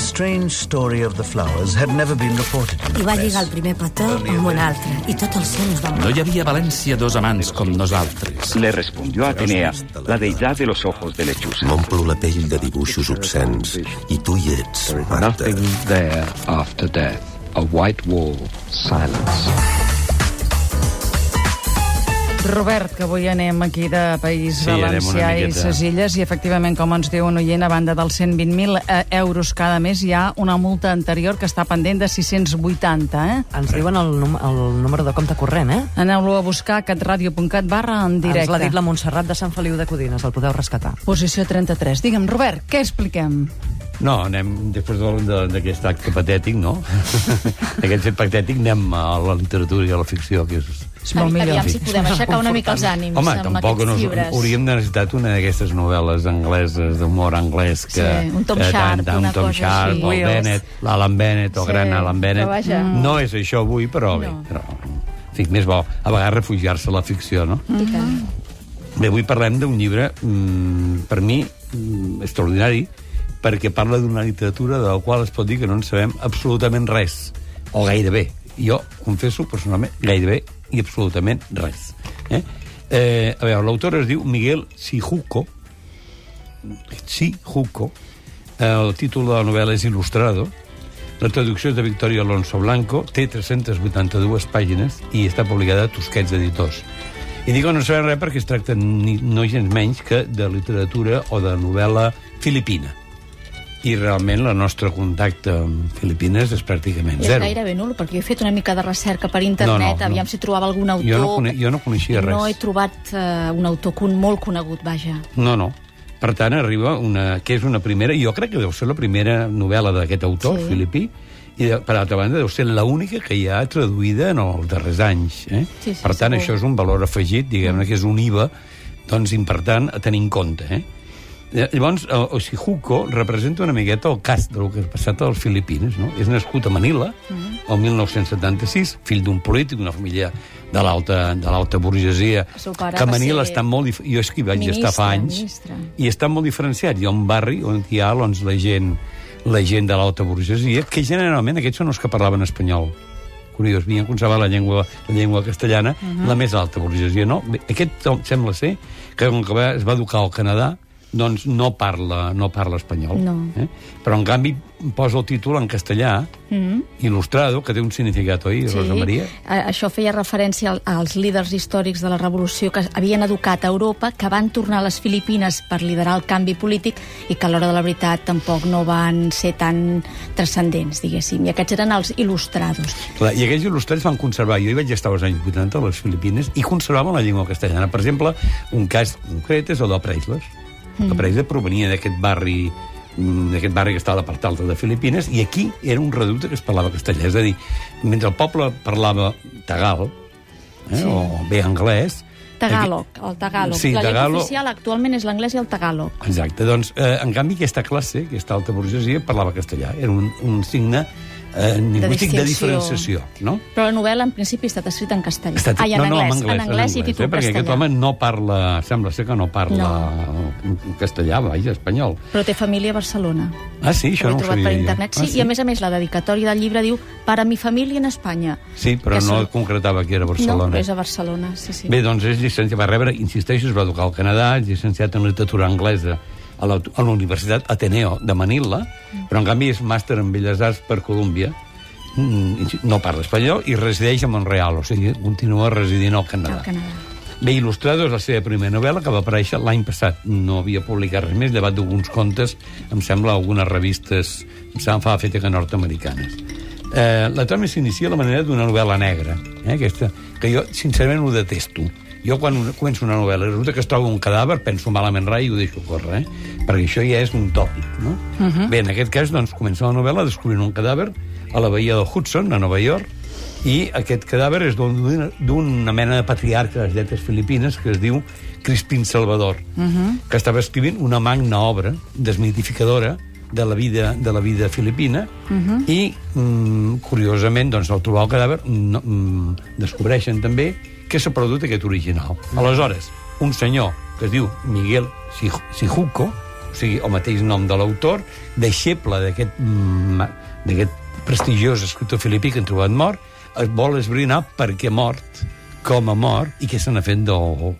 strange story of the flowers had never been reported in the I va lligar el primer petó amb un altre, i tot el cel es va No hi havia a València dos amants com nosaltres. Le respondió Atenea, la deidad de los ojos de lechuza. M'omplo la pell de dibuixos obscens. I tu hi ets, Marta. Nothing there after death. A white wall, silence. Robert, que avui anem aquí de País Sí, Valencià i ses Illes i efectivament, com ens diu un oient, a banda dels 120.000 eh, euros cada mes hi ha una multa anterior que està pendent de 680, eh? Ens diuen el, el número de compte corrent, eh? Aneu-lo a buscar a catradio.cat barra en directe. Ens l'ha dit la Montserrat de Sant Feliu de Codines, el podeu rescatar. Posició 33. Digue'm, Robert, què expliquem? No, anem, després de- de- d'aquest acte patètic, no? Aquest fet patètic, anem a la literatura i a la ficció, que és... És molt millor. Aviam si podem aixecar una mica els ànims Home, amb tampoc no, llibres. hauríem de necessitat una d'aquestes novel·les angleses, d'humor anglès, que... Sí, un Tom que Sharp, tant, una un Tom cosa Sharp, així. el. Bennett, l'Alan Bennett, el Sí, gran Alan Bennett. No és això avui, però bé. No. Però, en fi, més bo, a vegades refugiar-se a la ficció, no? I tant. Bé, avui parlem d'un llibre, mm, per mi, mm, extraordinari, perquè parla d'una literatura de la qual es pot dir que no en sabem absolutament res, o gairebé. Jo, confesso, personalment, gairebé i absolutament res. Eh? Eh, a veure, l'autor es diu Miguel Sijuco, Sijuco, el títol de la novel·la és Il·lustrado, la traducció és de Victoria Alonso Blanco, té 382 pàgines i està publicada a Tusquets Editors. I dic que no sabem res perquè es tracta ni, no gens menys que de literatura o de novel·la filipina. I realment el nostre contacte amb Filipines és pràcticament És zero. gairebé nul, perquè jo he fet una mica de recerca per internet, No, no, no. aviam si trobava algun autor... Jo no, cone jo no coneixia res. No he trobat uh, un autor con molt conegut, vaja. No, no. Per tant, arriba una... que és una primera... Jo crec que deu ser la primera novel·la d'aquest autor, Sí. filipí, i, per altra banda, deu ser l'única que hi ha traduïda en els darrers anys. Eh? Sí, sí, per tant, segur. això és un valor afegit, diguem-ne, que és un IVA doncs, important a tenir en compte. Eh? Eh, Llavors, el Osijuco representa una miqueta el cas del que ha passat a les Filipines. No? És nascut a Manila, Mm. el 1976, fill d'un polític, una família de l'alta de l'alta burgesia, que a Manila està molt... Jo és que hi vaig ministre, estar fa anys, ministre. i està molt diferenciat. Hi ha un barri on hi ha doncs, la gent la gent de l'alta burgesia, que generalment aquests són els que parlaven espanyol. Curiós, havien conservat la llengua, la llengua castellana, uh -huh. la més alta burgesia, no? Aquest sembla ser que com que va, es va educar al Canadà, doncs no parla, no parla espanyol. No. Eh? Però, en canvi, posa el títol en castellà, Mm -hmm. il·lustrado, que té un significat, oi, Rosa Maria? A- Això feia referència al- als líders històrics de la revolució que havien educat a Europa, que van tornar a les Filipines per liderar el canvi polític i que a l'hora de la veritat tampoc no van ser tan transcendents, diguéssim. I aquests eren els il·lustrados. Clar, I aquells il·lustrats van conservar, jo hi vaig estar als anys 80 a les Filipines, i conservaven la llengua castellana. Per exemple, un cas concret és el del Preisler. El Preisler provenia d'aquest barri mm, d'aquest barri que estava a la part alta de Filipines, i aquí era un reducte que es parlava castellà. És a dir, mentre el poble parlava tagal, eh, Sí. o bé anglès... Tagalog, el Tagalog. Sí, la llengua oficial actualment és l'anglès i el Tagalog. Exacte, doncs, eh, en canvi, aquesta classe, aquesta alta burgesia, parlava castellà. Era un, un signe eh, lingüístic de, distinció. diferenciació, no? Però la novel·la, en principi, ha estat escrita en castellà. Està, Ai, en, no, no, anglès, en anglès, en anglès i eh? títol perquè aquest home no parla, sembla ser que no parla no. castellà, vaja, espanyol. Però té família a Barcelona. Ah, sí, això no ho sabia per internet. Sí, ah, i a més a més la dedicatòria del llibre diu «Para mi família en Espanya». Sí, però no són- concretava que era No, Barcelona. però és a Barcelona, sí, sí. Bé, doncs és llicenciat, va rebre, insisteixo, es va educar al Canadà, és llicenciat en literatura anglesa a la, a la Universitat Ateneo de Manila, però en canvi és màster en Belles Arts per Colúmbia, Mm, no parla espanyol i resideix a Montreal, o sigui, continua residint al Canadà. Al Canadà. Bé, Il·lustrado és la seva primera novel·la que va aparèixer l'any passat. No havia publicat res més, llevat d'alguns contes, em sembla, algunes revistes, em sembla, fa feta que nord-americanes. Eh, la trama s'inicia a la manera d'una novel·la negra, eh, aquesta, que jo, sincerament, ho detesto. Jo, quan una- començo una novel·la i resulta que es troba un cadàver, penso malament rai i ho deixo córrer, eh? perquè això ja és un tòpic, no? Uh -huh. Bé, en aquest cas, doncs, comença la novel·la descobrint un cadàver a la bahia del Hudson, a Nova York, i aquest cadàver és d'un- d'una mena de patriarca de les lletres filipines que es diu Crispín Salvador, uh -huh. que estava escrivint una magna obra desmitificadora de la vida, de la vida filipina uh -huh. i, mm, curiosament, doncs, al trobar el cadàver no, mm, descobreixen també que s'ha perdut aquest original. Aleshores, un senyor que es diu Miguel Sij- Sijuco o sigui, el mateix nom de l'autor, deixeble d'aquest mm, d'aquest prestigiós escriptor filipí que han trobat mort, es vol esbrinar per què ha mort, com ha mort i què se n'ha fet del,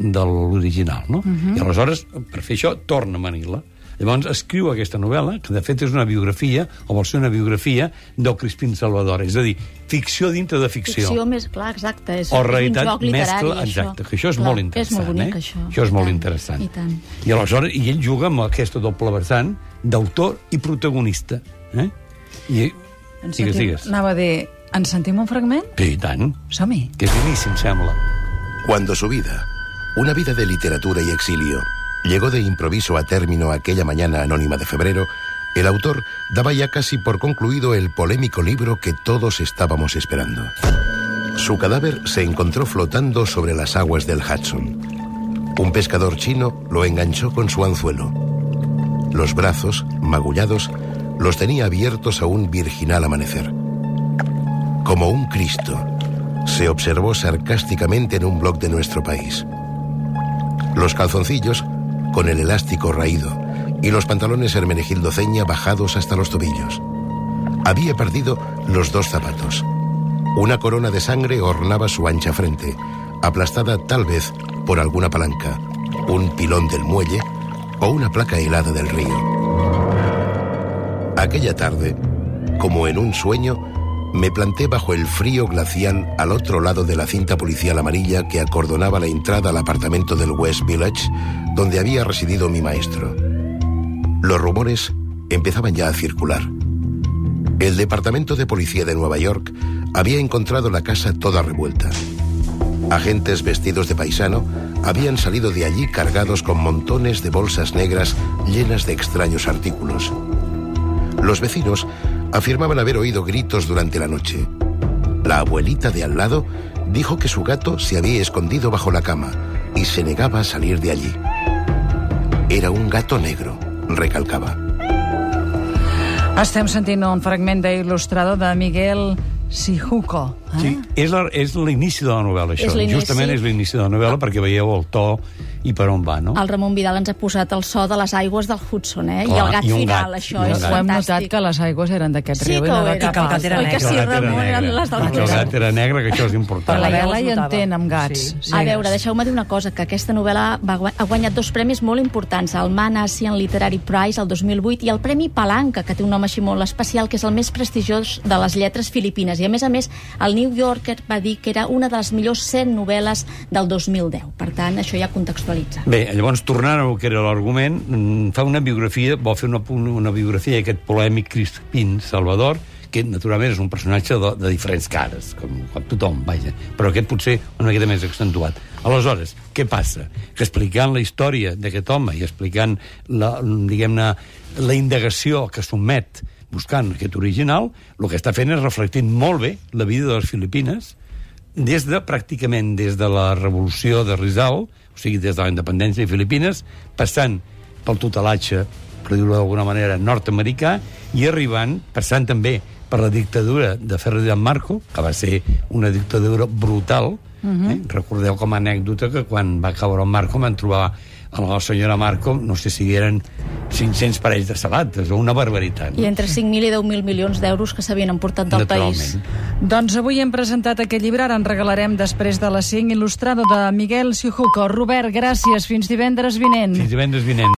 de l'original, no? Mhm. I aleshores, per fer això, torna a Manila. Llavors escriu aquesta novel·la, que de fet és una biografia, o vol ser una biografia, del Crispín Salvador. És a dir, ficció dintre de ficció. Ficció més, clar, exacte. És, o és un realitat joc literari, mescla... això. Exacte, que això és Clar, molt interessant. És molt bonic, eh? això. Això és I molt tant, interessant. I tant. I aleshores, i ell juga amb aquesta doble vessant d'autor i protagonista. Eh? I, Ens digues, sentim- digues. Anava a dir, ens sentim un fragment? Sí, i tant. Som-hi. Que és boníssim, sembla. Cuando su vida, una vida de literatura y exilio, llegó de improviso a término aquella mañana anónima de febrero, el autor daba ya casi por concluido el polémico libro que todos estábamos esperando. Su cadáver se encontró flotando sobre las aguas del Hudson. Un pescador chino lo enganchó con su anzuelo. Los brazos, magullados, los tenía abiertos a un virginal amanecer. Como un Cristo, se observó sarcásticamente en un blog de nuestro país. Los calzoncillos con el elástico raído y los pantalones Hermenegildo Ceña bajados hasta los tobillos. Había perdido los dos zapatos. Una corona de sangre ornaba su ancha frente, aplastada tal vez por alguna palanca, un pilón del muelle o una placa helada del río. Aquella tarde, como en un sueño, me planté bajo el frío glacial al otro lado de la cinta policial amarilla que acordonaba la entrada al apartamento del West Village, donde había residido mi maestro. Los rumores empezaban ya a circular. El Departamento de Policía de Nueva York había encontrado la casa toda revuelta. Agentes vestidos de paisano habían salido de allí cargados con montones de bolsas negras llenas de extraños artículos. Los vecinos afirmaban haber oído gritos durante la noche. La abuelita de al lado dijo que su gato se había escondido bajo la cama y se negaba a salir de allí. Era un gato negro, recalcaba. Estem sentint un fragment d'il·lustrador de Miguel Sijuco. Eh? Sí, és l'inici de la novel·la, això. Justament és l'inici de la novel·la perquè veieu el to i per on va, no? El Ramon Vidal ens ha posat el so de les aigües del Hudson, eh? I Clar, el gat i final, gat, això i és gat. Ho hem fantàstic. notat que les aigües eren d'aquest Sí riu. que i no ho de era. cap que el gat altre. era Oi que negre. sí, el gat era Ramon, eren negre. les del Perquè el gat era negre, que això és Però important. la veu vela hi entén amb gats. Sí. Sí. A veure, deixeu-me dir una cosa, que aquesta novel·la va, ha guanyat dos premis molt importants, el Man Asian Literary Prize el 2008 i el Premi Palanca, que té un nom així molt especial, que és el més prestigiós de les lletres filipines. I a més a més, el New Yorker va dir que era una de les millors 100 novel·les del 2010. Per tant, això ja contextualitza. Bé, llavors, tornant al que era l'argument, mm, fa una biografia, vol fer una, una biografia d'aquest polèmic Crispín Salvador, que naturalment és un personatge de, de diferents cares, com, com tothom, vaja, però aquest potser una miqueta més accentuat. Aleshores, què passa? Que explicant la història d'aquest home i explicant la, diguem-ne, la indagació que somet buscant aquest original, el que està fent és reflectint molt bé la vida de les Filipines, des de, pràcticament, des de la revolució de Rizal, o sigui, des de la independència de Filipines, passant pel tutelatge, per dir-ho d'alguna manera, nord-americà, i arribant, passant també per la dictadura de Ferdinand Marco, que va ser una dictadura brutal, eh? recordeu com a anècdota que quan va caure el Marco van trobar a la senyora Marco, no sé si eren 500 parells de sabates, o una barbaritat. I entre 5.000 i 10.000 milions d'euros que s'havien emportat del país. Doncs avui hem presentat aquest llibre, ara en regalarem després de les 5, il·lustrado de Miguel Sijuco. Robert, gràcies, fins divendres vinent. Fins divendres vinent.